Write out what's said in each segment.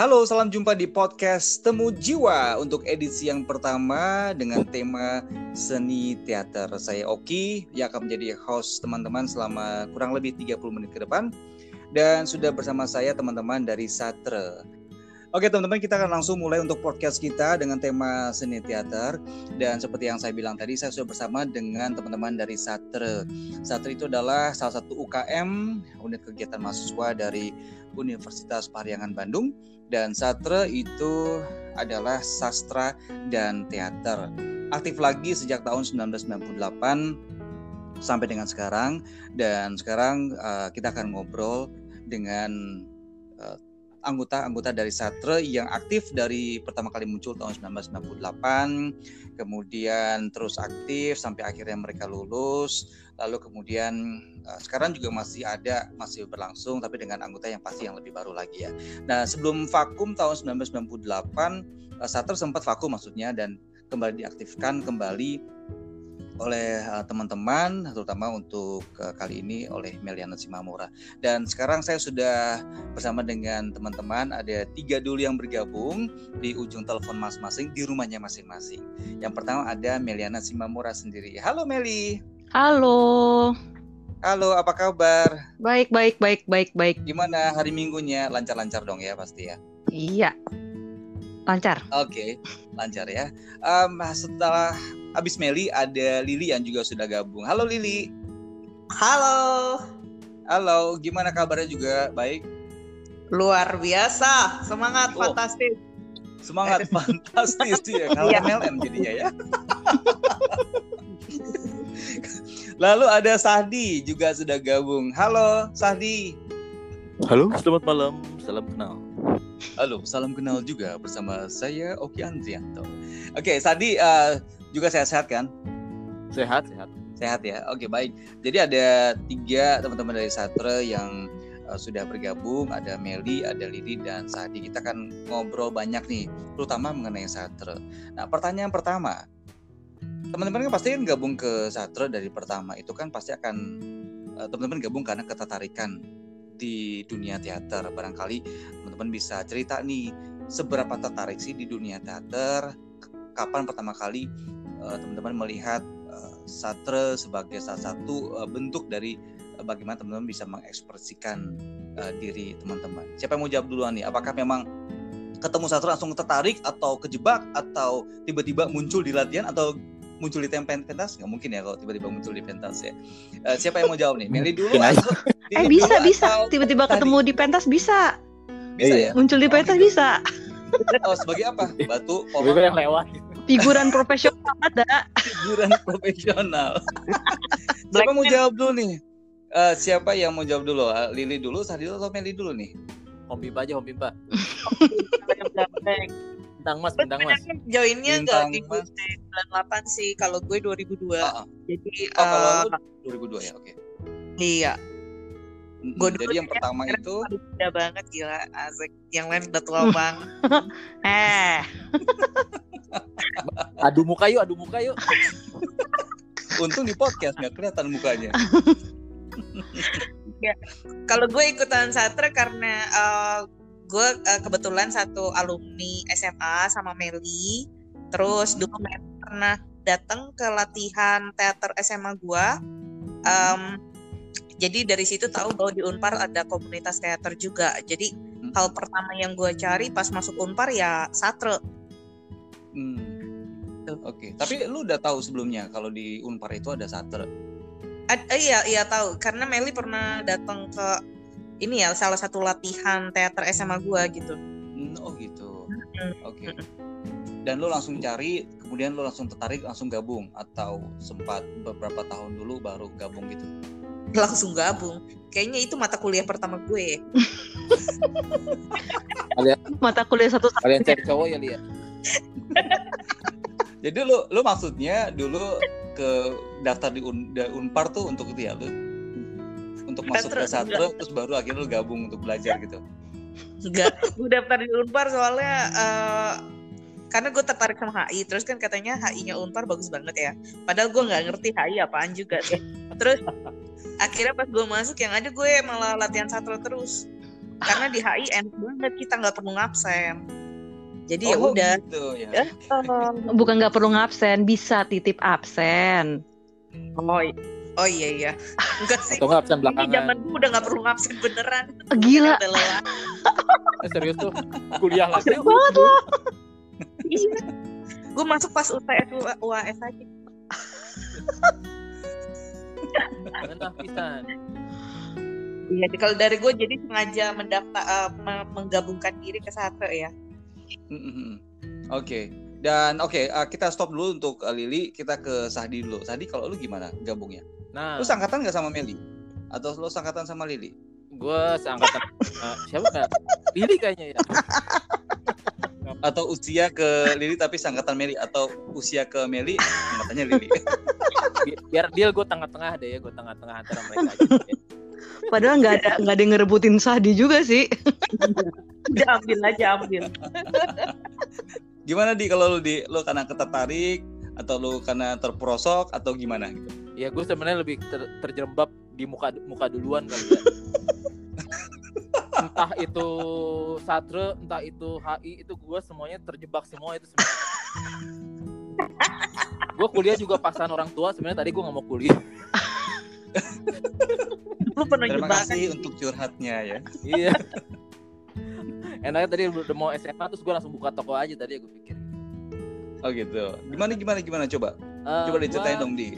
Halo, salam jumpa di podcast Temu Jiwa untuk edisi yang pertama dengan tema seni teater. Saya Oki yang akan menjadi host teman-teman selama kurang lebih 30 menit ke depan. Dan sudah bersama saya teman-teman dari Satre. Oke teman-teman kita akan langsung mulai untuk podcast kita dengan tema seni teater dan seperti yang saya bilang tadi saya sudah bersama dengan teman-teman dari Satre. Satre itu adalah salah satu UKM unit kegiatan mahasiswa dari Universitas Pariangan Bandung dan Satre itu adalah sastra dan teater. Aktif lagi sejak tahun 1998 sampai dengan sekarang. Dan sekarang uh, kita akan ngobrol dengan uh, anggota-anggota dari Satre yang aktif dari pertama kali muncul tahun 1998, kemudian terus aktif sampai akhirnya mereka lulus, lalu kemudian uh, sekarang juga masih ada, masih berlangsung tapi dengan anggota yang pasti yang lebih baru lagi ya. Nah sebelum vakum tahun 1998, uh, Satre sempat vakum maksudnya dan kembali diaktifkan kembali oleh uh, teman-teman terutama untuk uh, kali ini oleh Meliana Simamura. Dan sekarang saya sudah bersama dengan teman-teman ada tiga dulu yang bergabung di ujung telepon masing-masing di rumahnya masing-masing. Yang pertama ada Meliana Simamura sendiri. Halo Meli. Halo halo apa kabar baik baik baik baik baik gimana hari minggunya lancar-lancar dong ya pasti ya iya lancar oke okay, lancar ya um, setelah abis Meli ada Lili yang juga sudah gabung. Halo Lili. Halo. Halo, gimana kabarnya juga? Baik. Luar biasa, semangat oh. fantastis. Semangat fantastis ya, kalau iya. MLM jadinya ya. Lalu ada Sahdi juga sudah gabung. Halo Sahdi. Halo, selamat malam. Salam kenal. Halo, salam kenal juga bersama saya Oki Andrianto. Oke, Sadi uh, juga sehat-sehat kan? Sehat, sehat. Sehat ya. Oke, baik. Jadi ada tiga teman-teman dari Satre yang uh, sudah bergabung. Ada Meli, ada Lili, dan Sadi. Kita akan ngobrol banyak nih, terutama mengenai Satre. Nah, pertanyaan pertama. Teman-teman kan pasti kan gabung ke Satre dari pertama. Itu kan pasti akan uh, teman-teman gabung karena ketertarikan di dunia teater. Barangkali teman-teman bisa cerita nih, seberapa tertarik sih di dunia teater? Kapan pertama kali Eh, teman-teman melihat uh, sebagai salah satu bentuk dari bagaimana teman-teman bisa mengekspresikan diri teman-teman. Siapa yang mau jawab duluan nih? Apakah memang ketemu satre langsung tertarik atau kejebak atau tiba-tiba muncul di latihan atau muncul di tempen pentas nggak mungkin ya kalau tiba-tiba muncul di pentas ya. Uh, siapa yang mau jawab nih? Meli dulu. Atau, eh bisa bisa tiba-tiba ketemu di pentas bisa. Bisa ya? Muncul di pentas oh, bisa. Oh sebagai apa? Batu. Pohon. yang lewat figuran profesional ada figuran profesional siapa mau jawab dulu nih uh, siapa yang mau jawab dulu uh, Lili dulu Sadi atau Meli dulu nih Om Pimpa aja Om Pimpa bintang mas bintang mas joinnya enggak di 98 sih kalau gue 2002 uh, uh. jadi oh, uh, kalau lu 2002 ya oke okay. iya Gue jadi yang pertama itu udah banget gila asik. Yang lain udah tua banget. eh. adu muka yuk, adu muka yuk. Untung di podcast nggak kelihatan mukanya. ya. Kalau gue ikutan satre karena uh, gue uh, kebetulan satu alumni SMA sama Meli. Terus dulu pernah datang ke latihan teater SMA gue. Um, jadi dari situ tahu bahwa di Unpar ada komunitas teater juga. Jadi hmm. hal pertama yang gue cari pas masuk Unpar ya satre. Hmm. Oke, okay. tapi lu udah tahu sebelumnya kalau di Unpar itu ada satre? Ad, iya, iya tahu. Karena Meli pernah datang ke ini ya salah satu latihan teater SMA gue gitu. Hmm, oh gitu. Oke. Okay. Dan lu langsung cari, kemudian lu langsung tertarik, langsung gabung atau sempat beberapa tahun dulu baru gabung gitu? langsung gabung. Kayaknya itu mata kuliah pertama gue. mata kuliah satu satu. Kalian cari cowok ya lihat. Jadi lu lu maksudnya dulu ke daftar di Un, di Unpar tuh untuk itu ya lu untuk masuk ke satu terus baru akhirnya lu gabung untuk belajar gitu. Enggak, gue daftar di Unpar soalnya uh, karena gue tertarik sama HI terus kan katanya HI-nya Unpar bagus banget ya. Padahal gue nggak ngerti HI apaan juga sih. Terus akhirnya pas gue masuk yang ada gue malah latihan satu terus. Karena di HI enak banget kita nggak perlu ngabsen. Jadi ya Oh, udah. gitu ya. Ya, eh, Bukan nggak perlu ngabsen, bisa titip absen. oh, i- oh iya iya enggak sih Atau nggak absen ini belakangan. zaman gue udah nggak perlu ngabsen beneran Gila, udah lelah Eh, serius tuh kuliah lagi. asik banget loh. iya gue masuk pas UTS UAS aja Enak pisan. Iya, kalau dari gue jadi sengaja mendaftar eh, me- menggabungkan diri ke satu ya. Oke. Dan oke, uh, kita stop dulu untuk uh, Lili, kita ke Sahdi dulu. Sahdi kalau lu gimana gabungnya? Nah, Lu sangkatan nggak sama Meli? Atau lu sangkatan sama Lili? gue seangkatan eh, siapa kan? Lili kayaknya ya. Atau usia ke Lili tapi sangkatan Meli? Atau usia ke Meli, sangkatannya Lili? Bi- Biar deal gue tengah-tengah deh ya, gue tengah-tengah antara mereka aja. Padahal nggak ada nggak ada yang ngerebutin Sahdi juga sih. Udah ambil aja ambil. Gimana di kalau lu di lu karena ketertarik atau lu karena terperosok atau gimana gitu? Ya gue sebenarnya lebih ter- terjerembab di muka muka duluan kali ya. entah itu satre, entah itu HI, itu gue semuanya terjebak semua itu. gue kuliah juga paksaan orang tua sebenarnya tadi gue nggak mau kuliah. Lu penuh Terima jebakan. kasih untuk curhatnya ya. iya. Enaknya tadi udah mau SMA terus gue langsung buka toko aja tadi gue pikir. Oh gitu. Gimana gimana gimana coba? Eh, Coba diceritain gua- dong di.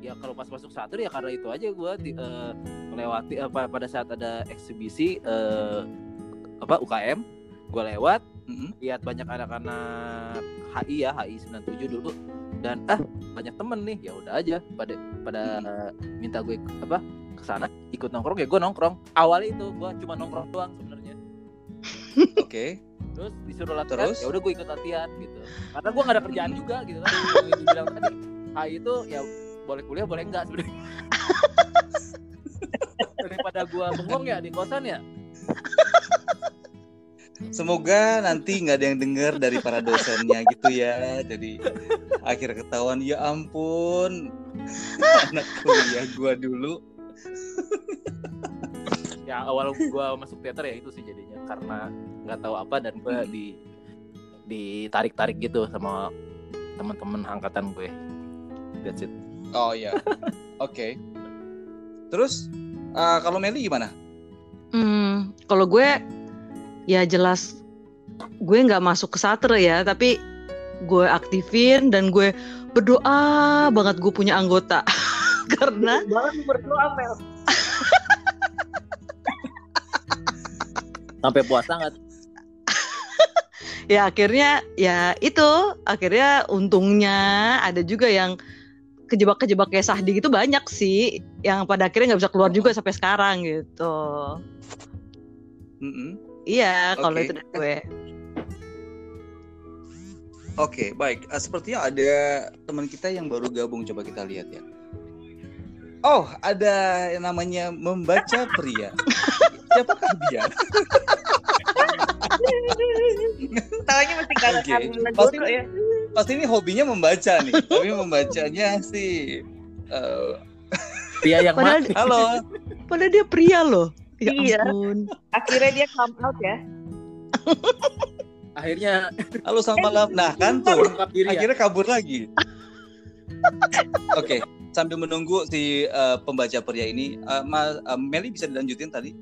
Ya kalau pas masuk satu ya karena itu aja gue uh, melewati eh, pada, pada saat ada eksibisi eh, apa UKM gue lewat Mm-mm. lihat banyak anak-anak HI ya HI 97 dulu dan ah banyak temen nih ya udah aja pada pada minta gue apa ke sana ikut nongkrong ya gue nongkrong awalnya itu gue cuma nongkrong doang sebenarnya Oke. terus disuruh latihan Terus? ya udah gue ikut latihan gitu karena gue gak ada kerjaan juga gitu kan Yang dibilang tadi HI itu ya boleh kuliah boleh enggak sebenarnya daripada gue bengong ya di kosan ya Semoga nanti nggak ada yang dengar dari para dosennya gitu ya. Jadi akhir ketahuan ya ampun anak kuliah gua dulu. ya awal gue masuk teater ya itu sih jadinya karena nggak tahu apa dan gue Hmm. di ditarik-tarik gitu sama teman-teman angkatan gue that's it Oh iya. Oke. Terus uh, kalau Meli gimana? Hmm, kalau gue ya jelas gue nggak masuk ke satre ya, tapi gue aktifin dan gue berdoa banget gue punya anggota karena Banget berdoa Mel. sampai puas banget ya akhirnya ya itu akhirnya untungnya ada juga yang kejebak-kejebak kayak Sahdi gitu banyak sih yang pada akhirnya nggak bisa keluar juga sampai sekarang gitu. Mm-mm. Iya kalau Oke. itu dari gue. Oke, baik. Uh, sepertinya ada teman kita yang baru gabung. Coba kita lihat ya. Oh, ada yang namanya membaca pria. Siapakah dia? Tawanya mesti Pasti- guru ya. Pasti ini hobinya membaca nih. Tapi membacanya sih. eh, dia yang Padahal, mati halo. padahal dia pria loh. Ya Iya. ampun. Akhirnya dia come out ya. akhirnya Halo selamat malam. Nah kan tuh. ya Akhirnya kabur lagi. Oke, sambil menunggu si eh, pembaca pria ini, eh, Ma- eh, Meli bisa dilanjutin tadi.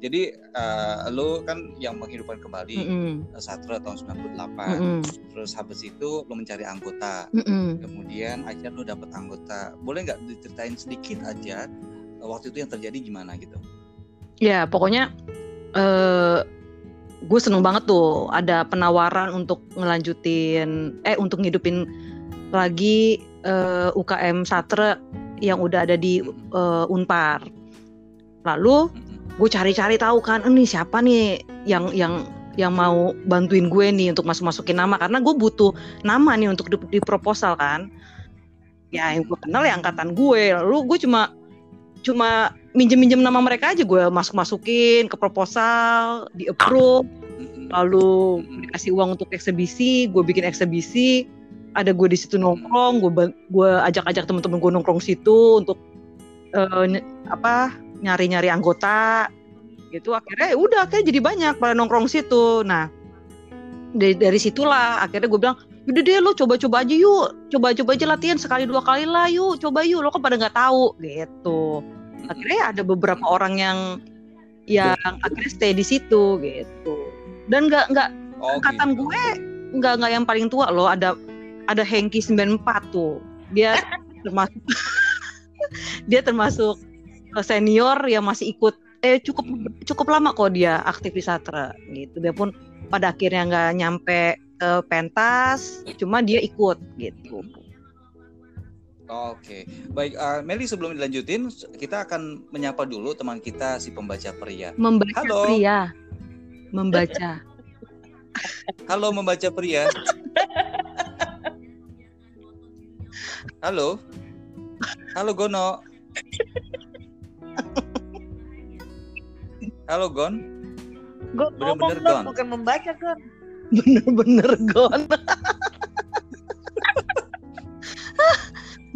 Jadi eh, lo kan yang menghidupkan kembali Mm-mm. eh, Satra tahun 98. Mm-mm. Terus habis itu lo mencari anggota. Mm-mm. Kemudian akhirnya lo dapet anggota. Boleh nggak diceritain sedikit aja eh, waktu itu yang terjadi gimana gitu? Ya pokoknya eh gue seneng banget tuh ada penawaran untuk ngelanjutin eh untuk ngidupin lagi eh, UKM Satre yang udah ada di eh, Unpar. Lalu. Gue cari-cari tahu kan ini siapa nih yang yang yang mau bantuin gue nih untuk masuk masukin nama? Karena gue butuh nama nih untuk di, di proposal kan. Ya yang gue kenal ya angkatan gue. Lalu gue cuma cuma minjem minjem nama mereka aja gue masuk masukin ke proposal di approve lalu dikasih uang untuk eksebisi gue bikin eksebisi. Ada gue di situ nongkrong gue gue ajak-ajak temen-temen gue nongkrong situ untuk eh, ny- apa nyari-nyari anggota gitu. Akhirnya ya udah akhirnya jadi banyak pada nongkrong situ. Nah dari dari situlah akhirnya gue bilang udah deh lo coba-coba aja yuk. Coba-coba aja latihan sekali dua kali lah yuk. Coba yuk. Lo kan pada nggak tahu? Gitu. Akhirnya ada beberapa orang yang yang akhirnya stay di situ gitu. Dan nggak nggak Oh, angkatan gitu. gue nggak nggak yang paling tua loh. Ada ada Hengki 94 tuh. Dia termasuk dia termasuk senior yang masih ikut eh cukup cukup lama kok dia aktif di Satra gitu dia pun pada akhirnya nggak nyampe ke pentas cuma dia ikut gitu Oke, baik. eh, Meli sebelum dilanjutin, kita akan menyapa dulu teman kita si pembaca pria. membaca Halo. pria membaca Halo membaca pria. Halo. Halo Gono. Halo Gon. Gue Bener-bener ngomong dong, bukan membaca kan. bener-bener gon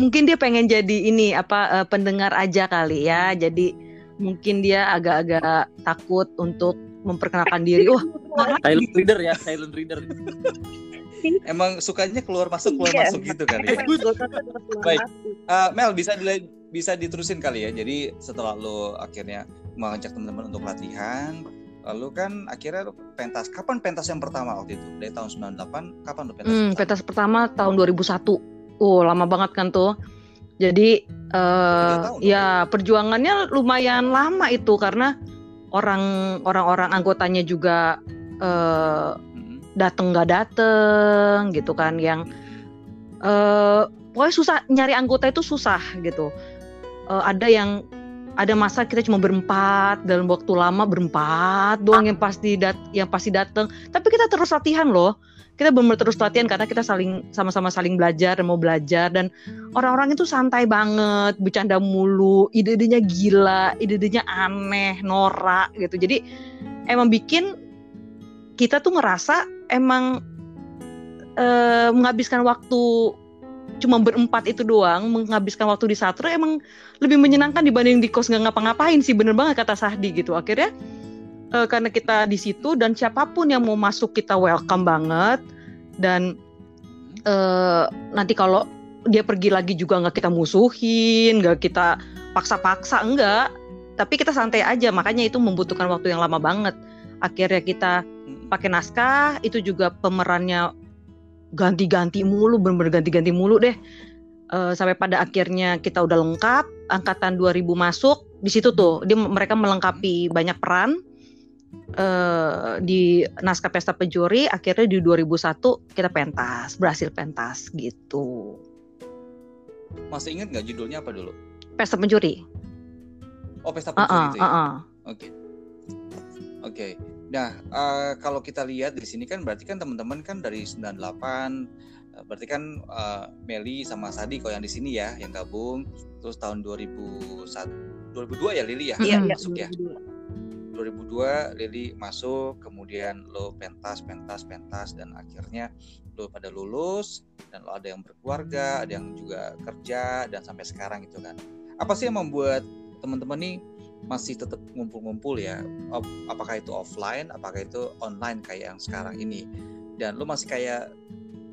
mungkin dia pengen jadi ini apa eh, pendengar aja kali ya jadi mungkin dia agak-agak takut untuk memperkenalkan diri wah Silent reader ya, silent reader. Emang sukanya keluar masuk keluar Iya. masuk gitu kali ya. Baik. Eh, Mel bisa dila- bisa diterusin kali ya. Jadi setelah lo akhirnya mengajak teman-teman untuk latihan, lalu kan akhirnya pentas. Kapan pentas yang pertama waktu itu? Dari tahun 98, kapan lo pentas? Hmm, pertama? pentas pertama tahun 2001. Oh, lama banget kan tuh. Jadi tahun ya perjuangannya lumayan lama itu karena orang orang-orang anggotanya juga Mm-mm. dateng nggak dateng gitu kan yang eh pokoknya susah nyari anggota itu susah gitu. Eh, ada yang ada masa kita cuma berempat dalam waktu lama berempat doang yang pasti dat yang pasti dateng. Tapi kita terus latihan loh. Kita benar terus latihan karena kita saling sama-sama saling belajar mau belajar. Dan orang-orang itu santai banget bercanda mulu ide-idenya gila ide-idenya aneh norak gitu. Jadi emang bikin kita tuh ngerasa emang eh, menghabiskan waktu cuma berempat itu doang menghabiskan waktu di Satra emang lebih menyenangkan dibanding di kos nggak ngapa-ngapain sih bener banget kata Sahdi gitu. Akhirnya eh, karena kita di situ dan siapa pun yang mau masuk kita welcome banget. Dan eh, nanti kalau dia pergi lagi juga nggak kita musuhin nggak kita paksa-paksa enggak tapi kita santai aja makanya itu membutuhkan waktu yang lama banget. Akhirnya kita pakai naskah itu juga pemerannya ganti-ganti mulu bener-bener ganti-ganti mulu deh Eh, sampai pada akhirnya kita udah lengkap angkatan 2000 masuk di situ tuh dia mereka melengkapi banyak peran eh di naskah pesta pejuri akhirnya di 2001 kita pentas berhasil pentas gitu Masih ingat nggak judulnya apa dulu? pesta pencuri Oh, pesta Ah, pencuri ah, itu ya. ah, ah. Oke. Oke. Nah, eh, kalau kita lihat di sini kan berarti kan teman-teman kan dari 98 eh, berarti kan eh, Meli sama Sadi kalau yang di sini ya yang gabung terus tahun 2001 2002 ya Lili ya? Iya, iya. masuk ya? 2002 Lili masuk kemudian lo pentas pentas pentas dan akhirnya lo pada lulus dan lo ada yang berkeluarga ada yang juga kerja dan sampai sekarang gitu kan. Apa sih yang membuat teman-teman nih masih tetap ngumpul-ngumpul ya Ap- apakah itu offline apakah itu online kayak yang sekarang ini. Dan lo masih kayak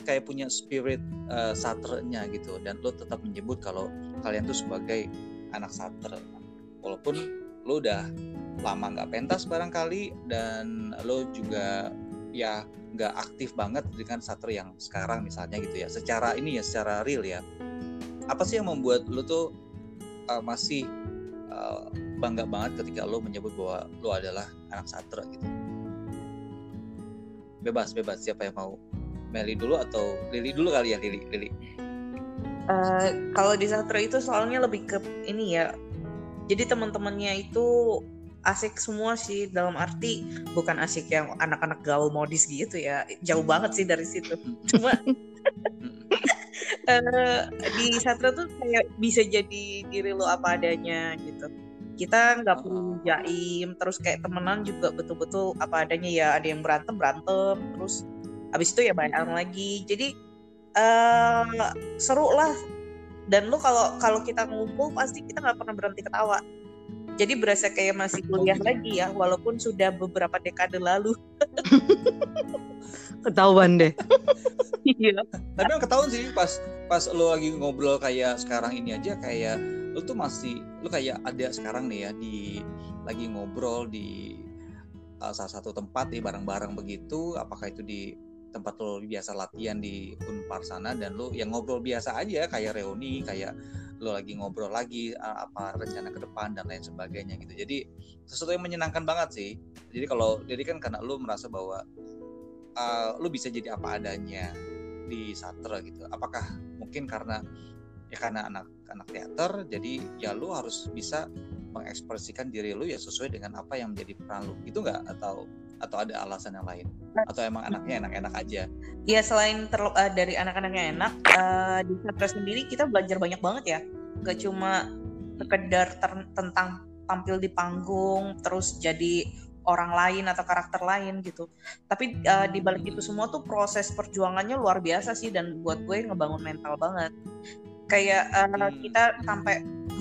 kayak punya spirit eh, satrenya gitu. Dan lo tetap menyebut kalau kalian tuh sebagai anak satre walaupun lo udah lama nggak pentas barangkali dan lo juga ya nggak aktif banget dengan satre yang sekarang misalnya gitu ya. Secara ini ya secara real ya. Apa sih yang membuat lo tuh uh, masih uh, bangga banget ketika lo menyebut bahwa lo adalah anak satre gitu bebas bebas siapa yang mau Meli dulu atau Lili dulu kali ya Lili Lili Eh, kalau di Sastra itu soalnya lebih ke ini ya. Jadi teman-temannya itu asik semua sih dalam arti bukan asik yang anak-anak gaul modis gitu ya. Jauh banget sih dari situ. Cuma eh, di Sastra tuh kayak bisa jadi diri lo apa adanya gitu. Kita nggak perlu jaim, terus kayak temenan juga betul-betul apa adanya ya. Ada yang berantem berantem, terus habis itu ya bayaran lagi. Jadi eh seru lah dan lu kalau kalau kita ngumpul pasti kita nggak pernah berhenti ketawa Jadi berasa kayak masih kuliah lagi ya, walaupun sudah beberapa dekade lalu. Ketahuan deh. Iya. Tapi yang ketahuan sih pas pas lo lagi ngobrol kayak sekarang ini aja kayak lo tuh masih lo kayak ada sekarang nih ya di lagi ngobrol di uh, salah satu tempat nih bareng-bareng begitu apakah itu di tempat lo biasa latihan di Unpar sana dan lo yang ngobrol biasa aja kayak reuni kayak lo lagi ngobrol lagi uh, apa rencana ke depan dan lain sebagainya gitu. Jadi sesuatu yang menyenangkan banget sih. Jadi kalau jadi kan karena lo merasa bahwa uh, lo bisa jadi apa adanya di sastra gitu. Apakah mungkin karena ya karena anak anak teater jadi ya lu harus bisa mengekspresikan diri lu ya sesuai dengan apa yang menjadi peran lu gitu nggak atau atau ada alasan yang lain atau emang anaknya enak-enak aja Ya selain terl- eh, dari anak-anaknya enak, eh, di Satra sendiri kita belajar banyak banget ya. Gak cuma sekedar ter- tentang tampil di panggung, terus jadi orang lain atau karakter lain gitu. Tapi eh, di balik itu semua tuh proses perjuangannya luar biasa sih dan buat gue ngebangun mental banget. Kayak Hmm. kita sampai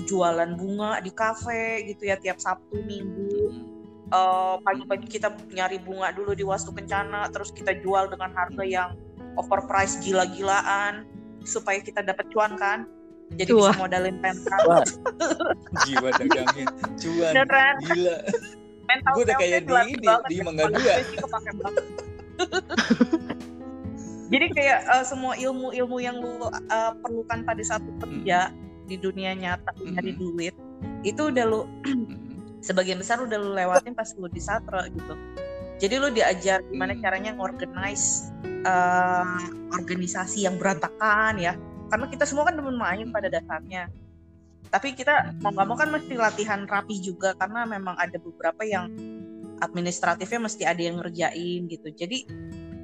jualan bunga di kafe gitu ya tiap Sabtu Minggu eh, pagi-pagi kita nyari bunga dulu di Wastu Kencana, terus kita jual dengan harga yang overpriced gila-gilaan supaya kita dapat cuan kan. Jadi Cuan. bisa modalin pentas. Wah. jiwa dagangnya cuan Beneran. gila Mental Gua udah kayak di di ya. Mangga Kalau Dua. Jadi kayak eh, semua ilmu-ilmu yang lu eh, perlukan pada saat lu kerja di dunia nyata nyari Mhm. duit itu udah lu sebagian besar udah lu lewatin pas lu di satra gitu. Jadi lu diajar gimana Hmm. caranya ngorganize eh, organisasi yang berantakan ya. Karena kita semua kan demen main pada dasarnya. Tapi kita mau nggak mau kan mesti latihan rapi juga karena memang ada beberapa yang administratifnya mesti ada yang ngerjain gitu. Jadi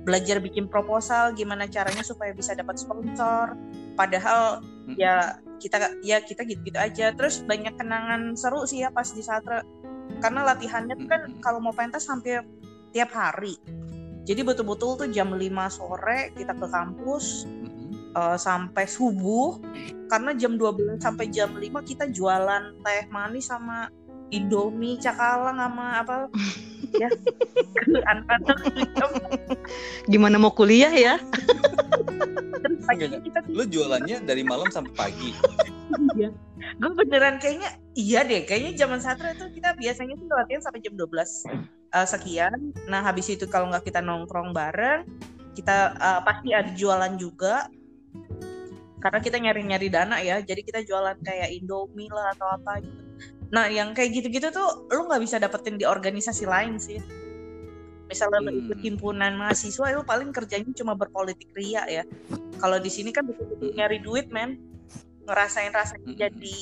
belajar bikin proposal gimana caranya supaya bisa dapat sponsor. Padahal ya kita ya kita gitu-gitu aja. Terus banyak kenangan seru sih ya pas di Satra. Karena latihannya tuh kan Mm-mm. kalau mau pentas hampir tiap hari. Jadi betul-betul tuh jam 5 sore kita ke kampus eh, sampai subuh. Karena jam 12 sampai jam 5 kita jualan teh manis sama Indomie, cakalang sama apa? Ya. Anak-anak Gimana mau kuliah ya? paginya kita lu jualannya dari malam sampai pagi. Gue beneran kayaknya iya deh kayaknya zaman satra itu kita biasanya tuh latihan sampai jam 12 eh, sekian. Nah habis itu kalau nggak kita nongkrong bareng kita eh, pasti ada jualan juga. Karena kita nyari-nyari dana ya jadi kita jualan kayak Indomie lah atau apa gitu nah yang kayak gitu-gitu tuh lu nggak bisa dapetin di organisasi lain sih misalnya lu Hmm. ikut himpunan mahasiswa lu paling kerjanya cuma berpolitik ria ya kalau di sini kan betul-betul Hmm. nyari duit men ngerasain rasanya Hmm. jadi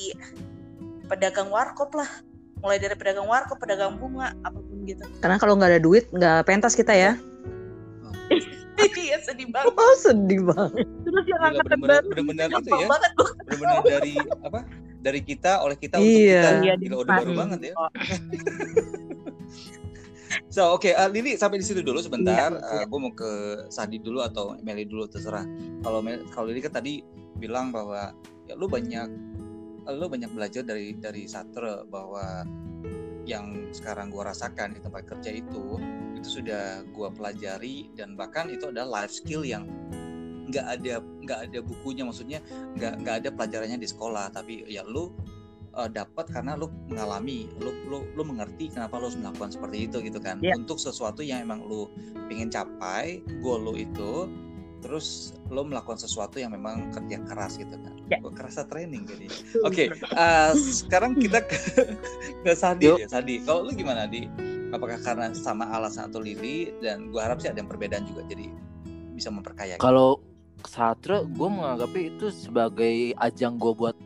pedagang warkop lah mulai dari pedagang warkop pedagang bunga apa pun gitu Karena kalau nggak ada duit nggak pentas kita ya. iya sedih banget Oh sedih banget. terus yang Gila, angkatan bener-bener- baru bener-bener itu ya. benar-benar dari apa dari kita oleh kita untuk Iya. kita Iya, Gila, udah baru banget ya So oke uh, Lili sampai di situ dulu sebentar. Iya, iya. gue mau ke Sadi dulu atau Meli dulu terserah. Kalau kalau Lili kan tadi bilang bahwa ya lu banyak lu banyak belajar dari dari Satre bahwa yang sekarang gua rasakan di tempat kerja itu itu sudah gua pelajari dan bahkan itu adalah life skill yang nggak ada nggak ada bukunya maksudnya nggak nggak ada pelajarannya di sekolah tapi ya lu uh, dapat karena lu mengalami, lu lu lu mengerti kenapa lu harus melakukan seperti itu gitu kan. Iya. Untuk sesuatu yang emang lu pengen capai, goal lu itu terus lu melakukan sesuatu yang memang kerja keras gitu kan. Ya. Gua kerasa training jadi. Oke, uh, sekarang kita ke ke Sadi Yuk. ya, Sadi. Kalau lu gimana di? Apakah karena sama alasan atau Lili dan gua harap sih ada yang perbedaan juga jadi bisa memperkaya. gitu. Satra, gue menganggapnya itu sebagai ajang gue buat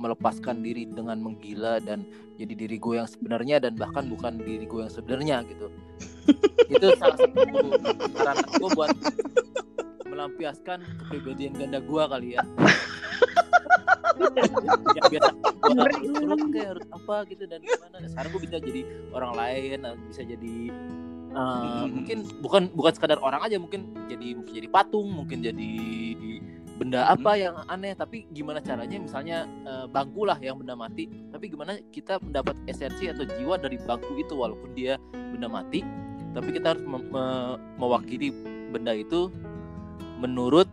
melepaskan diri dengan menggila dan jadi diri gue yang sebenarnya dan bahkan bukan diri gue yang sebenarnya gitu. itu salah satu sarana gue buat melampiaskan kepribadian ganda gue kali ya. yang biasa gue harus kayak harus apa gitu dan gimana. Sekarang gue bisa jadi orang lain, bisa jadi uh, Hmm. mungkin bukan bukan sekadar orang aja mungkin jadi mungkin jadi patung mungkin jadi benda Hmm. apa yang aneh. Tapi gimana caranya? Misalnya eh, bangku lah yang benda mati. Tapi gimana kita mendapat esensi atau jiwa dari bangku itu walaupun dia benda mati? Tapi kita harus mem- me- mewakili benda itu menurut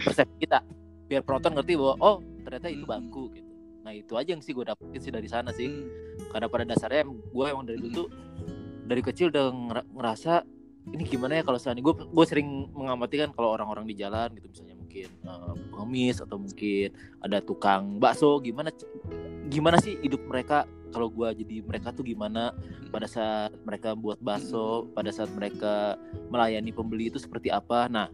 persepsi kita. Biar penonton ngerti bahwa oh ternyata itu bangku gitu. Nah itu aja yang sih gue dapetin sih dari sana sih. Hmm. karena pada dasarnya gue emang dari dulu tuh dari kecil udah ngera- ngerasa ini gimana ya kalau seandainya? Gue gue sering mengamati kan kalau orang-orang di jalan gitu misalnya mungkin eh, pengemis atau mungkin ada tukang bakso gimana gimana sih hidup mereka? Kalau gue jadi mereka tuh gimana? Pada saat mereka buat bakso pada saat mereka melayani pembeli itu seperti apa? Nah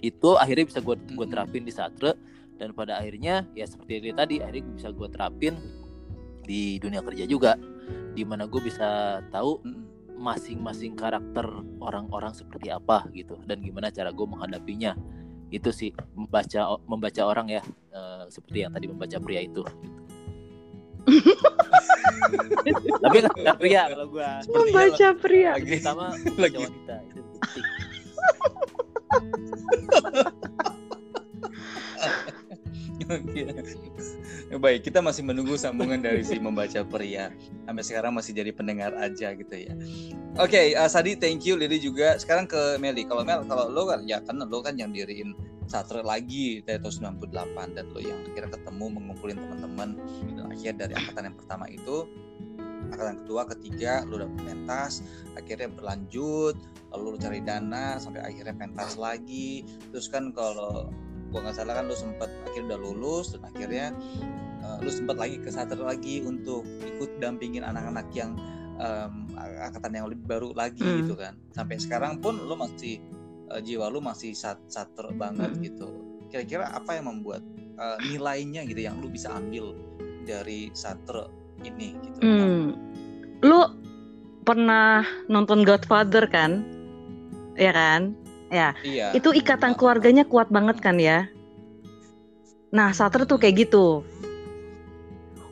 itu akhirnya bisa gue gue terapin di satre dan pada akhirnya ya seperti ini tadi akhirnya bisa gue terapin di dunia kerja juga di mana gue bisa tahu. Masing-masing karakter orang-orang seperti apa gitu. Dan gimana cara gue menghadapinya. Itu sih membaca membaca orang ya. Eh, seperti yang tadi membaca pria itu. Gitu. tapi nggak pria kalau gue Membaca pria. lagi membaca lagi. wanita itu penting Baik, kita masih menunggu sambungan dari si membaca pria. Sampai sekarang masih jadi pendengar aja gitu ya. Oke, eh, Sadi thank you, Lili juga. Sekarang ke Meli. Kalau Mel, kalau lo kan ya kan lo kan yang diriin Satre lagi dari tahun 98 dan lo yang akhirnya ketemu mengumpulin teman-teman akhirnya dari angkatan yang pertama itu angkatan kedua, ketiga lo udah pentas, akhirnya berlanjut, lalu lo cari dana sampai akhirnya pentas lagi. Terus kan kalau gua nggak salah kan lu sempat akhirnya udah lulus dan akhirnya uh, lu sempat lagi ke Sater lagi untuk ikut dampingin anak-anak yang um, angkatan yang lebih baru lagi Hmm. gitu kan sampai sekarang pun lu masih uh, jiwa lu masih sat sater banget Hmm. gitu kira-kira apa yang membuat uh, nilainya gitu yang lu bisa ambil dari Sater ini gitu Hmm. Lu pernah nonton Godfather kan? Ya kan? Ya, iya itu ikatan keluarganya kuat banget kan ya. Nah, Sater tuh kayak gitu.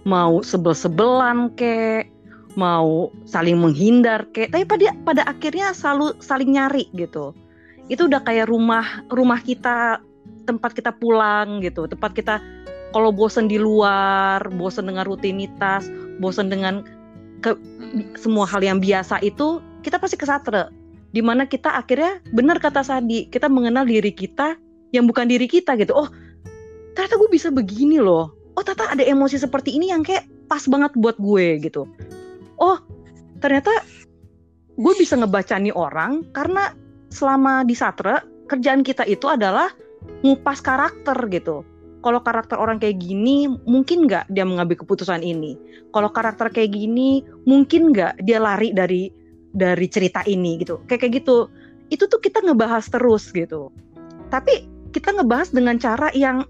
Mau sebel-sebelan kek, mau saling menghindar kek, tapi pada pada akhirnya selalu saling nyari gitu. Itu udah kayak rumah rumah kita, tempat kita pulang gitu, tempat kita kalau bosen di luar, bosen dengan rutinitas, bosen dengan Mm-mm. semua hal yang biasa itu kita pasti ke satre di mana kita akhirnya benar kata Sadi kita mengenal diri kita yang bukan diri kita gitu. Oh ternyata gue bisa begini loh. Oh ternyata ada emosi seperti ini yang kayak pas banget buat gue gitu. Oh ternyata gue bisa ngebaca nih orang karena selama di satre kerjaan kita itu adalah ngupas karakter gitu. Kalau karakter orang kayak gini mungkin nggak dia mengambil keputusan ini. Kalau karakter kayak gini mungkin nggak dia lari dari dari cerita ini gitu. Kayak kayak gitu. Itu tuh kita ngebahas terus gitu. Tapi kita ngebahas dengan cara yang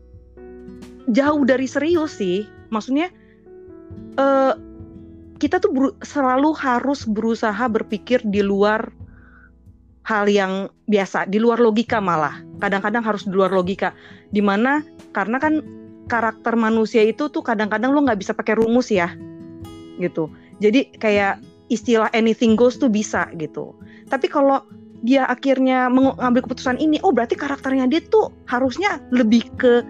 jauh dari serius sih. Maksudnya eh, kita tuh selalu harus berusaha berpikir di luar hal yang biasa di luar logika malah. Kadang-kadang harus di luar logika. Di mana karena kan karakter manusia itu tuh kadang-kadang lo nggak bisa pakai rumus ya gitu. Jadi kayak istilah anything goes tuh bisa gitu. Tapi kalau dia akhirnya mengambil keputusan ini oh berarti karakternya dia tuh harusnya lebih ke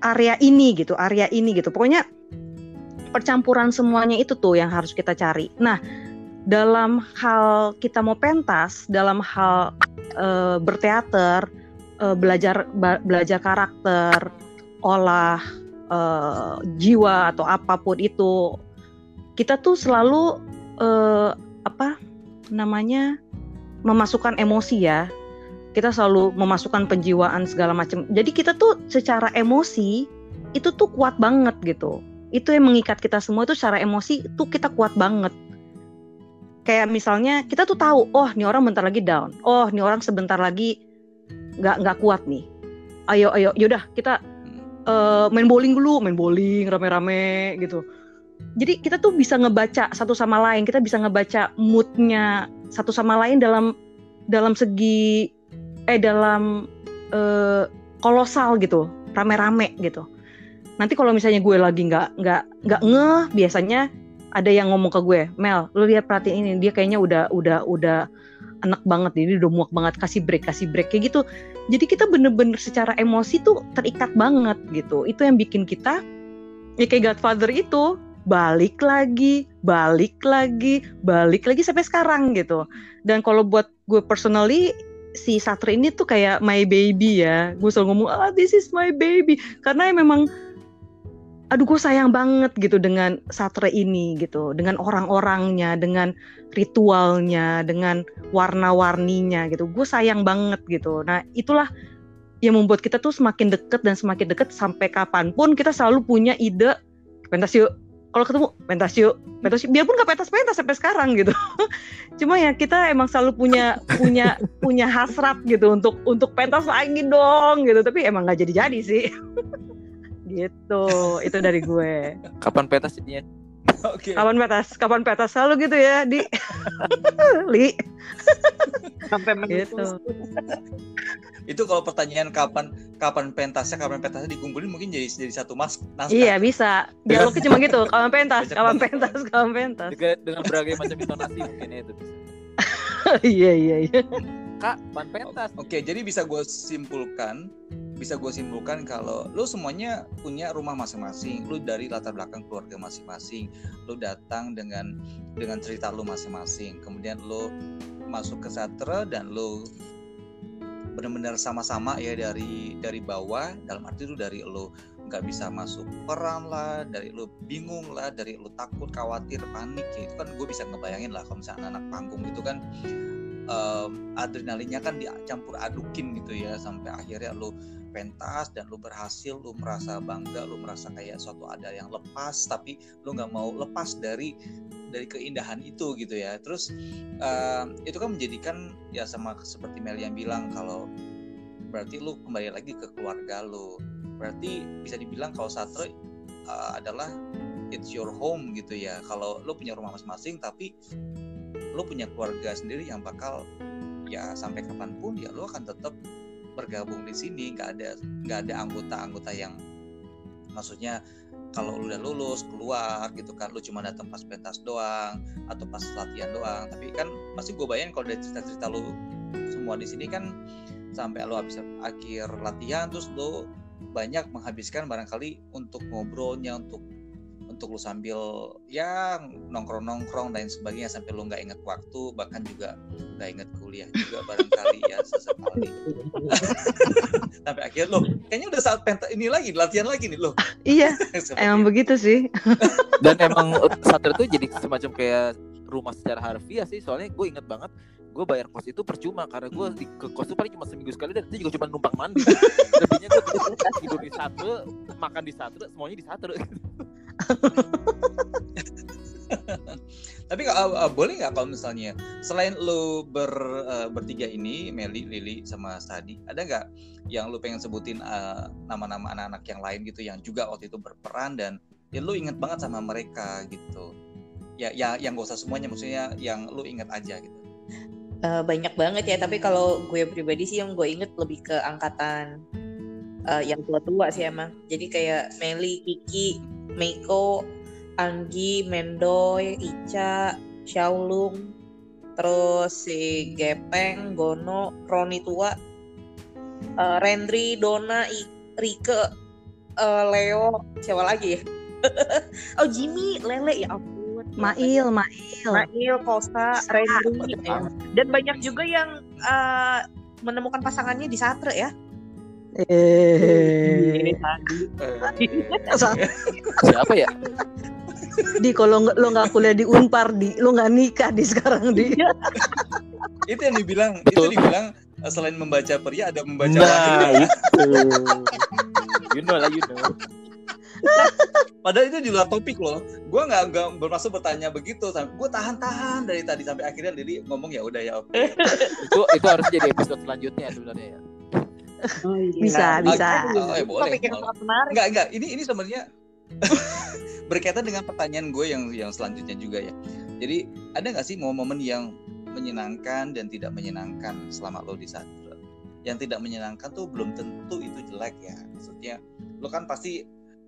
area ini gitu area ini gitu. Pokoknya percampuran semuanya itu tuh yang harus kita cari. Nah dalam hal kita mau pentas dalam hal eh, berteater eh, belajar belajar karakter olah eh, jiwa atau apa pun itu kita tuh selalu eh, apa namanya memasukkan emosi ya. Kita selalu memasukkan penjiwaan segala macam. Jadi kita tuh secara emosi itu tuh kuat banget gitu. Itu yang mengikat kita semua itu secara emosi tuh kita kuat banget. Kayak misalnya kita tuh tahu oh nih orang bentar lagi down. Oh nih orang sebentar lagi nggak nggak kuat nih. Ayo ayo yaudah kita eh, main bowling dulu. Main bowling rame-rame gitu jadi kita tuh bisa ngebaca satu sama lain kita bisa ngebaca moodnya satu sama lain dalam dalam segi eh dalam eh, kolosal gitu rame-rame gitu. Nanti kalau misalnya gue lagi nggak nggak nggak ngeh biasanya ada yang ngomong ke gue Mel lu lihat perhatiin ini dia kayaknya udah udah udah enak banget ini udah muak banget kasih break kasih break kayak gitu. Jadi kita bener-bener secara emosi tuh terikat banget gitu. Itu yang bikin kita ya kayak Godfather itu balik lagi balik lagi balik lagi sampai sekarang gitu. Dan kalau buat gue personally si Satria ini tuh kayak my baby ya. Gue selalu ngomong ah this is my baby. Karena ya memang aduh gue sayang banget gitu dengan satre ini gitu. Dengan orang-orangnya dengan ritualnya dengan warna-warninya gitu. Gue sayang banget gitu. Nah itulah yang membuat kita tuh semakin deket dan semakin deket sampai kapan pun kita selalu punya ide pentas yuk kalau ketemu pentas yuk pentas yuk. Biarpun gak pentas-pentas sampai sekarang gitu. Cuma ya kita emang selalu punya punya punya hasrat gitu untuk untuk pentas lagi dong gitu. Tapi emang nggak jadi-jadi sih. Gitu itu dari gue. Kapan pentas? Oke. kapan petas kapan petas selalu gitu ya di li sampai gitu menipis. Itu kalau pertanyaan kapan kapan pentasnya kapan pentasnya dikumpulin mungkin jadi jadi satu mas naskah. iya bisa dialognya cuma gitu kapan pentas kapan pentas kapan pentas Juga dengan berbagai macam intonasi mungkin ya itu bisa. iya iya iya Kak, ban pentas. Oke, jadi bisa gue simpulkan, bisa gue simpulkan kalau lu semuanya punya rumah masing-masing, lu dari latar belakang keluarga masing-masing, lu datang dengan dengan cerita lu masing-masing, kemudian lu masuk ke sastra dan lu benar-benar sama-sama ya dari dari bawah, dalam arti itu dari lu nggak bisa masuk peran lah, dari lu bingung lah, dari lu takut, khawatir, panik, ya itu kan gue bisa ngebayangin lah kalau misalnya anak panggung itu kan em, adrenalinnya kan dicampur adukin gitu ya sampai akhirnya lu pentas dan lu berhasil lu merasa bangga lu merasa kayak suatu ada yang lepas tapi lu nggak mau lepas dari dari keindahan itu gitu ya. Terus em, itu kan menjadikan ya sama seperti Mel yang bilang kalau berarti lu kembali lagi ke keluarga lu. Berarti bisa dibilang kalau satre eh, adalah it's your home gitu ya. Kalau lu punya rumah masing-masing tapi lo punya keluarga sendiri yang bakal ya sampai kapan pun ya lo akan tetap bergabung di sini. Nggak ada nggak ada anggota-anggota yang maksudnya kalau lu udah lulus keluar gitu kan lu cuma datang pas pentas doang atau pas latihan doang. Tapi kan pasti gue bayangin kalau dari cerita-cerita lu semua di sini kan sampai lu habis akhir latihan terus lu banyak menghabiskan barangkali untuk ngobrolnya untuk untuk lu sambil ya nongkrong-nongkrong dan sebagainya sampai lu nggak inget waktu bahkan juga nggak inget kuliah juga barangkali ya sesekali sampai akhir lo kayaknya udah saat pentas ini lagi latihan lagi nih lo iya emang itu. begitu sih Dan emang sastra itu jadi semacam kayak rumah secara harfiah sih. Soalnya gue inget banget gue bayar kos itu percuma karena gue di, ke kos itu paling cuma seminggu sekali dan itu juga cuma numpang mandi. Lebihnya gue tidur, tidur di satu, makan di satu, semuanya di satu. tapi uh, uh, boleh nggak kalau misalnya selain lo ber uh, bertiga ini Meli Lili sama Sadi ada nggak yang lo pengen sebutin uh, nama-nama anak-anak yang lain gitu yang juga waktu itu berperan dan ya lo inget banget sama mereka gitu? Ya ya yang gak usah semuanya maksudnya yang lo inget aja gitu. Eh, banyak banget ya tapi kalau gue pribadi sih yang gue inget lebih ke angkatan eh, yang tua-tua sih emang jadi kayak Meli, Kiki, Meiko, Anggi, Mendoy, Ica, Xiaolung terus si Gepeng, Gono, Roni tua eh, Rendri, Dona, I- Rike, eh, Leo, siapa lagi ya? oh Jimmy, Lele ya ampun. Mail Mail Mail, Kosta, Rendri, ya. dan banyak juga yang eh, menemukan pasangannya di Satre ya. Eh Siapa ya? di kalau nggak lo nggak kuliah di Unpar di lo nggak nikah di sekarang di itu yang dibilang Betul. itu dibilang uh, selain membaca pria ada membaca Nah, wanita. You know lah, you know. Padahal itu di luar topik loh. Gue nggak nggak bermaksud bertanya begitu. Gue tahan-tahan dari tadi sampai akhirnya Lili ngomong ya udah ya oke. itu itu harus jadi episode selanjutnya sebenarnya ya. Bisa bisa Oh, eh, boleh, Topik yang boleh. sangat menarik. Enggak enggak. Ini ini sebenarnya berkaitan dengan pertanyaan gue yang yang selanjutnya juga ya. Jadi ada nggak sih momen-momen yang menyenangkan dan tidak menyenangkan selama lo di Sandra? Yang tidak menyenangkan tuh belum tentu itu jelek ya. Maksudnya lo kan pasti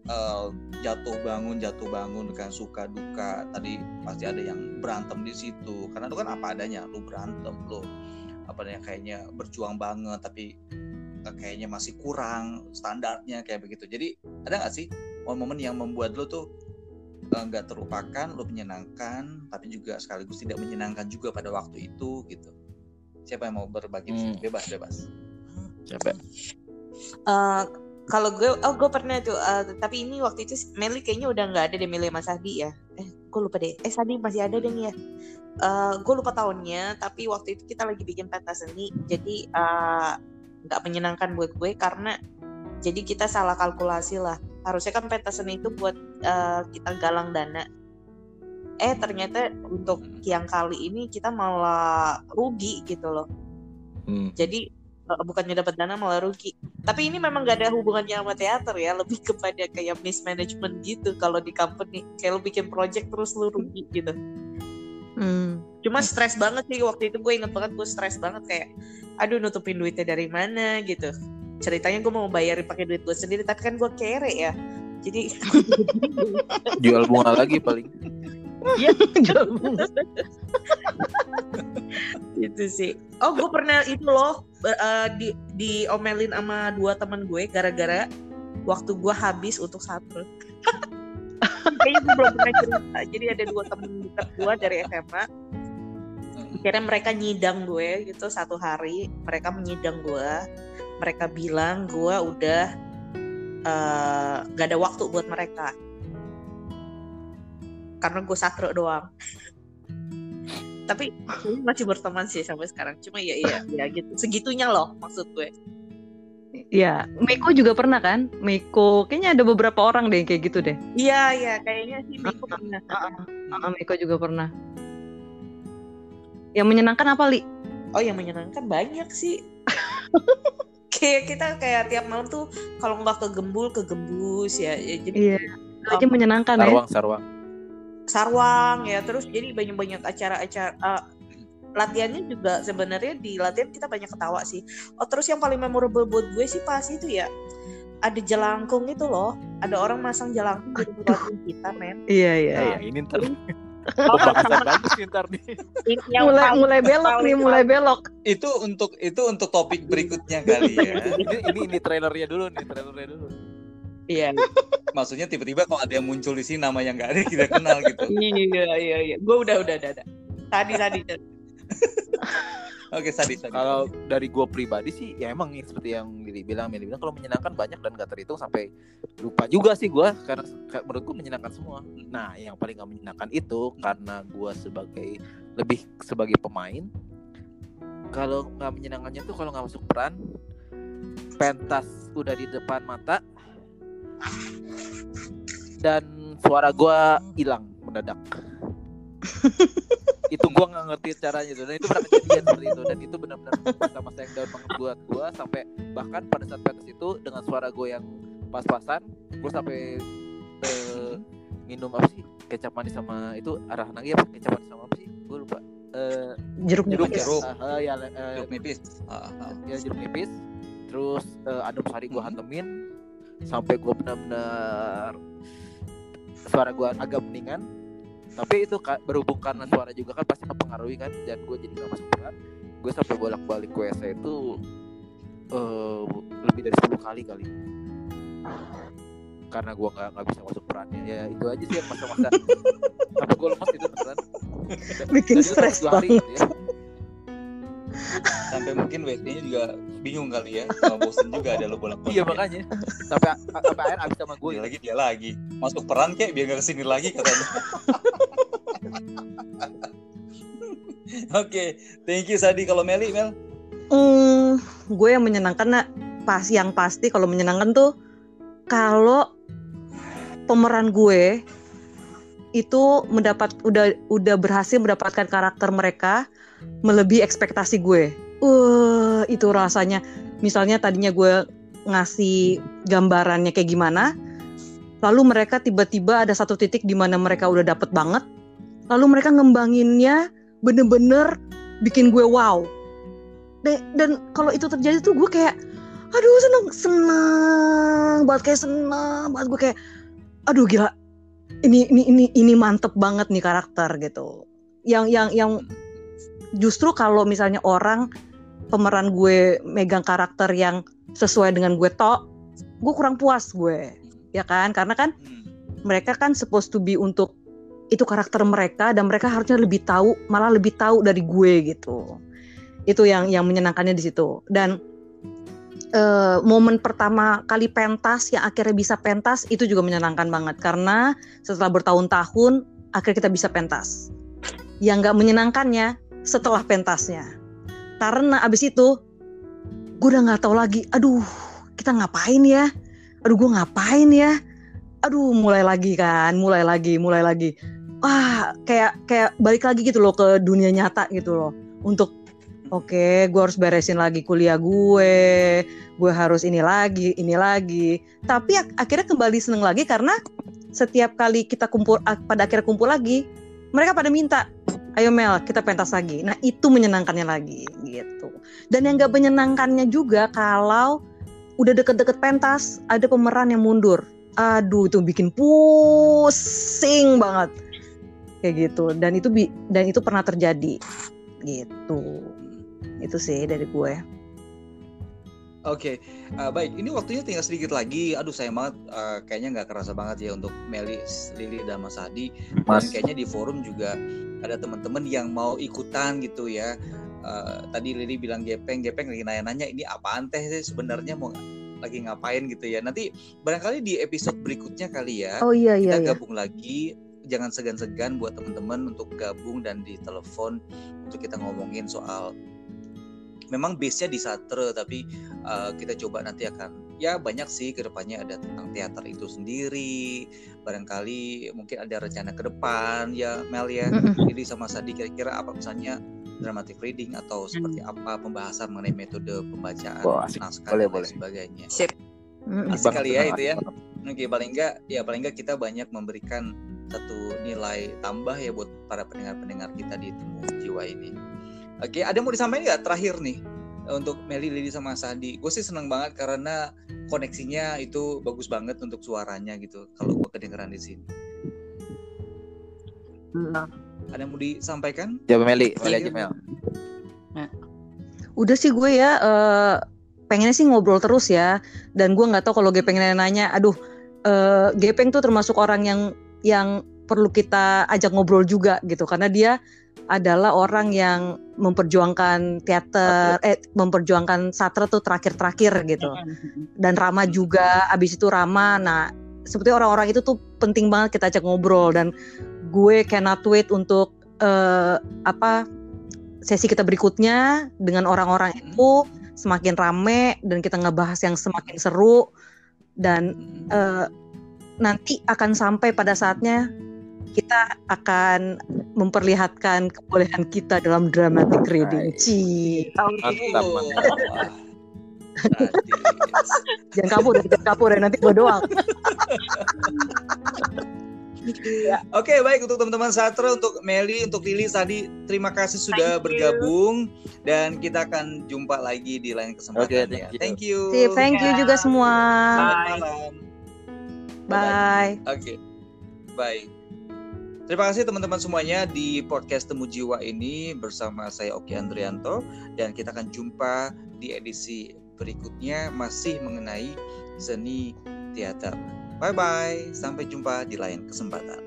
eh, jatuh bangun jatuh bangun kan suka duka tadi pasti ada yang berantem di situ karena itu kan apa adanya lu berantem lu apa namanya kayaknya berjuang banget tapi kayaknya masih kurang standarnya kayak begitu jadi ada nggak sih momen-momen yang membuat lu tuh eh, nggak terlupakan lu menyenangkan tapi juga sekaligus tidak menyenangkan juga pada waktu itu gitu siapa yang mau berbagi di sini? Hmm. bebas bebas Siapa? Eh, kalau gue, oh gue pernah tuh, eh, tapi ini waktu itu Meli kayaknya udah nggak ada deh Meli sama Sadi ya. Eh, gue lupa deh. Eh, Sadi masih ada deh nih ya. Eh, gue lupa tahunnya, tapi waktu itu kita lagi bikin pentas seni, jadi eh, nggak menyenangkan buat gue karena jadi kita salah kalkulasi lah. Harusnya kan pentas seni itu buat eh, kita galang dana. Eh ternyata untuk yang kali ini kita malah rugi gitu loh Hmm. jadi eh, bukannya dapat dana malah rugi tapi ini memang gak ada hubungannya sama teater ya lebih kepada kayak mismanagement gitu kalau di company kayak lu bikin project terus lu rugi gitu Hmm. cuma stres banget sih waktu itu gue inget banget gue stres banget kayak aduh nutupin duitnya dari mana gitu ceritanya gue mau bayarin pakai duit gue sendiri tapi kan gue kere ya jadi Jual bunga lagi paling. Jual bunga. itu sih oh gue pernah itu loh eh, di diomelin sama dua teman gue gara-gara waktu gue habis untuk satu kayaknya gue belum pernah cerita. Jadi ada dua temen dekat gue dari SMA akhirnya mereka nyidang gue gitu satu hari. Mereka menyidang gue mereka bilang gue udah eh, gak ada waktu buat mereka. Karena gue satro doang. Tapi masih berteman sih sampai sekarang. Cuma ya iya ya gitu. Segitunya loh maksud gue Ya, Meko juga pernah kan? Meko, kayaknya ada beberapa orang deh yang kayak gitu deh. iya iya kayaknya sih Miko pernah Ah, Meko juga pernah. Yang menyenangkan apa, Li? oh yang menyenangkan banyak sih kayak kita kayak tiap malam tuh kalau nggak ke gembul ke gembus ya, ya jadi Iya. Itu aja menyenangkan ya. Sarwang, sarwang. sarwang ya terus jadi banyak-banyak acara-acara eh, latihannya juga sebenarnya di latihan kita banyak ketawa sih. Oh terus yang paling memorable buat gue sih pas itu ya ada jelangkung itu loh. Ada orang masang jelangkung di latihan kita men. Iya, iya, iya. Nah, ini ntar. Oh, bagus nih ntar nih. yang mulai paling- mulai belok nih, paling- mulai belok. itu untuk itu untuk topik berikutnya kali ya. Ini ini ini trailernya dulu nih, trailernya dulu. iya. Maksudnya tiba-tiba kalau ada yang muncul di sini nama yang nggak ada kita kenal gitu. Iya iya iya gue udah udah udah udah. tadi tadi oke Sadi Sadi Kalau dari gue pribadi sih, ya emang ini seperti yang Mili bilang, Mili bilang kalau menyenangkan banyak dan gak terhitung sampai lupa juga sih gue karena kayak menurut gue menyenangkan semua. Nah, yang paling gak menyenangkan itu karena gue sebagai lebih sebagai pemain, kalau nggak menyenangkannya tuh kalau nggak masuk peran, pentas udah di depan mata dan suara gue hilang mendadak. itu gua nggak ngerti caranya itu dan itu pernah kejadian seperti itu dan itu benar-benar masa-masa yang down banget buat gua sampai bahkan pada saat pentas itu dengan suara gue yang pas-pasan gue sampai eh, minum apa sih kecap manis sama itu arah lagi apa kecap manis sama apa sih gue lupa eh Jeruk Jeruk, nipis. jeruk. ah, ah, ya eh, Jeruk nipis Ah, ah. ya jeruk nipis terus eh, adem sari gue Hmm. hantemin sampai gue benar-benar suara gue agak mendingan tapi itu ka- berhubung karena suara juga kan pasti mempengaruhi kan dan gue jadi gak masuk peran gue sampai bolak-balik ke WC itu eh, lebih dari 10 kali kali. Karena gue nggak nggak bisa masuk perannya ya itu aja sih yang masa-masa. Sampai gue lemas itu beneran. Bikin dan stres dua hari gitu ya. sampai mungkin WC-nya juga bingung kali ya kalau bosen juga ada lo bolak balik iya makanya. Sampai sampai akhir abis sama gue dia lagi dia lagi. Masuk peran kayak biar gak ke sini lagi katanya oke thank you Sadi kalau Meli Mel Hmm, gue yang menyenangkan nak pas yang pasti kalau menyenangkan tuh kalau pemeran gue itu mendapat udah udah berhasil mendapatkan karakter mereka melebihi ekspektasi gue. Wah, itu rasanya. Misalnya tadinya gue ngasih gambarannya kayak gimana, lalu mereka tiba-tiba ada satu titik di mana mereka udah dapet banget, lalu mereka ngembanginnya bener-bener bikin gue wow. Dan, dan kalau itu terjadi tuh gue kayak aduh seneng seneng banget kayak seneng banget. Gue kayak aduh gila. Ini ini ini ini mantep banget nih karakter gitu. Yang yang yang justru kalau misalnya orang pemeran gue megang karakter yang sesuai dengan gue tok gue kurang puas gue. Ya kan? Karena kan Hmm. mereka kan supposed to be untuk itu karakter mereka dan mereka harusnya lebih tahu malah lebih tahu dari gue gitu. Itu yang yang menyenangkannya di situ. Dan eh, momen pertama kali pentas yang akhirnya bisa pentas itu juga menyenangkan banget. Karena setelah bertahun-tahun akhirnya kita bisa pentas. Yang nggak menyenangkannya setelah pentasnya. Karena abis itu gue udah nggak tahu lagi aduh kita ngapain ya? Aduh gue ngapain ya? Aduh mulai lagi kan mulai lagi mulai lagi wah kayak kayak balik lagi gitu loh ke dunia nyata gitu loh. Untuk oke gue harus beresin lagi kuliah gue gue harus ini lagi ini lagi. Tapi ak- akhirnya kembali seneng lagi karena setiap kali kita kumpul pada akhirnya kumpul lagi mereka pada minta ayo Mel kita pentas lagi. Nah itu menyenangkannya lagi gitu. Dan yang gak menyenangkannya juga kalau udah deket-deket pentas ada pemeran yang mundur. Aduh itu bikin pusing banget kayak gitu dan itu bi- dan itu pernah terjadi gitu itu sih dari gue Oke, eh, baik. Ini waktunya tinggal sedikit lagi. Aduh, sayang banget. eh, kayaknya nggak kerasa banget ya untuk Meli, Lili, dan Mas Hadi. Mas. Dan kayaknya di forum juga ada teman-teman yang mau ikutan gitu ya. Eh, tadi Lili bilang gepeng, gepeng lagi nanya-nanya ini apaan teh sih sebenarnya mau lagi ngapain gitu ya. Nanti barangkali di episode berikutnya kali ya oh iya iya kita iya gabung lagi. Jangan segan-segan buat teman-teman untuk gabung dan di telepon untuk kita ngomongin soal memang base-nya di Satre tapi uh, kita coba nanti akan ya banyak sih ke depannya ada tentang teater itu sendiri barangkali mungkin ada rencana ke depan ya Mel ya jadi sama Sadi kira-kira apa misalnya dramatic reading atau seperti apa pembahasan mengenai metode pembacaan Wah, asik. naskah Boleh, dan boleh. sebagainya Sip. Asik kali ya itu ya. Oke paling enggak ya paling enggak kita banyak memberikan satu nilai tambah ya buat para pendengar-pendengar kita di temu jiwa ini. Oke, ada yang mau disampaikan nggak terakhir nih untuk Meli, Lili sama Sandi? Gue sih seneng banget karena koneksinya itu bagus banget untuk suaranya gitu. Kalau gue kedengeran di sini. Ada yang mau disampaikan? Coba Meli, Meli aja. Mel. udah sih gue ya eh, pengennya sih ngobrol terus ya dan gue nggak tahu kalau gue pengen nanya aduh eh, Gepeng tuh termasuk orang yang yang perlu kita ajak ngobrol juga gitu. Karena dia adalah orang yang memperjuangkan teater eh memperjuangkan sastra tuh terakhir-terakhir gitu. Dan Rama juga abis itu Rama. Nah seperti orang-orang itu tuh penting banget kita ajak ngobrol. Dan gue cannot wait untuk eh, apa sesi kita berikutnya dengan orang-orang itu semakin rame dan kita ngebahas yang semakin seru. Dan Hmm. Nanti akan sampai pada saatnya kita akan memperlihatkan kebolehan kita dalam dramatic reading. Ci. Jangan kabur, ya, jangan kabur ya nanti gue doang. Oke baik untuk teman-teman Satra, untuk Meli, untuk Lili tadi terima kasih sudah Thank you. bergabung dan kita akan jumpa lagi di lain kesempatan Oke, ya. thank you. Thank you. Sip, thank you juga semua. Selamat Bye. malam. Bye. Oke, baik. Terima kasih teman-teman semuanya di podcast Temu Jiwa ini bersama saya Oki Andrianto dan kita akan jumpa di edisi berikutnya masih mengenai seni teater. Bye bye, sampai jumpa di lain kesempatan.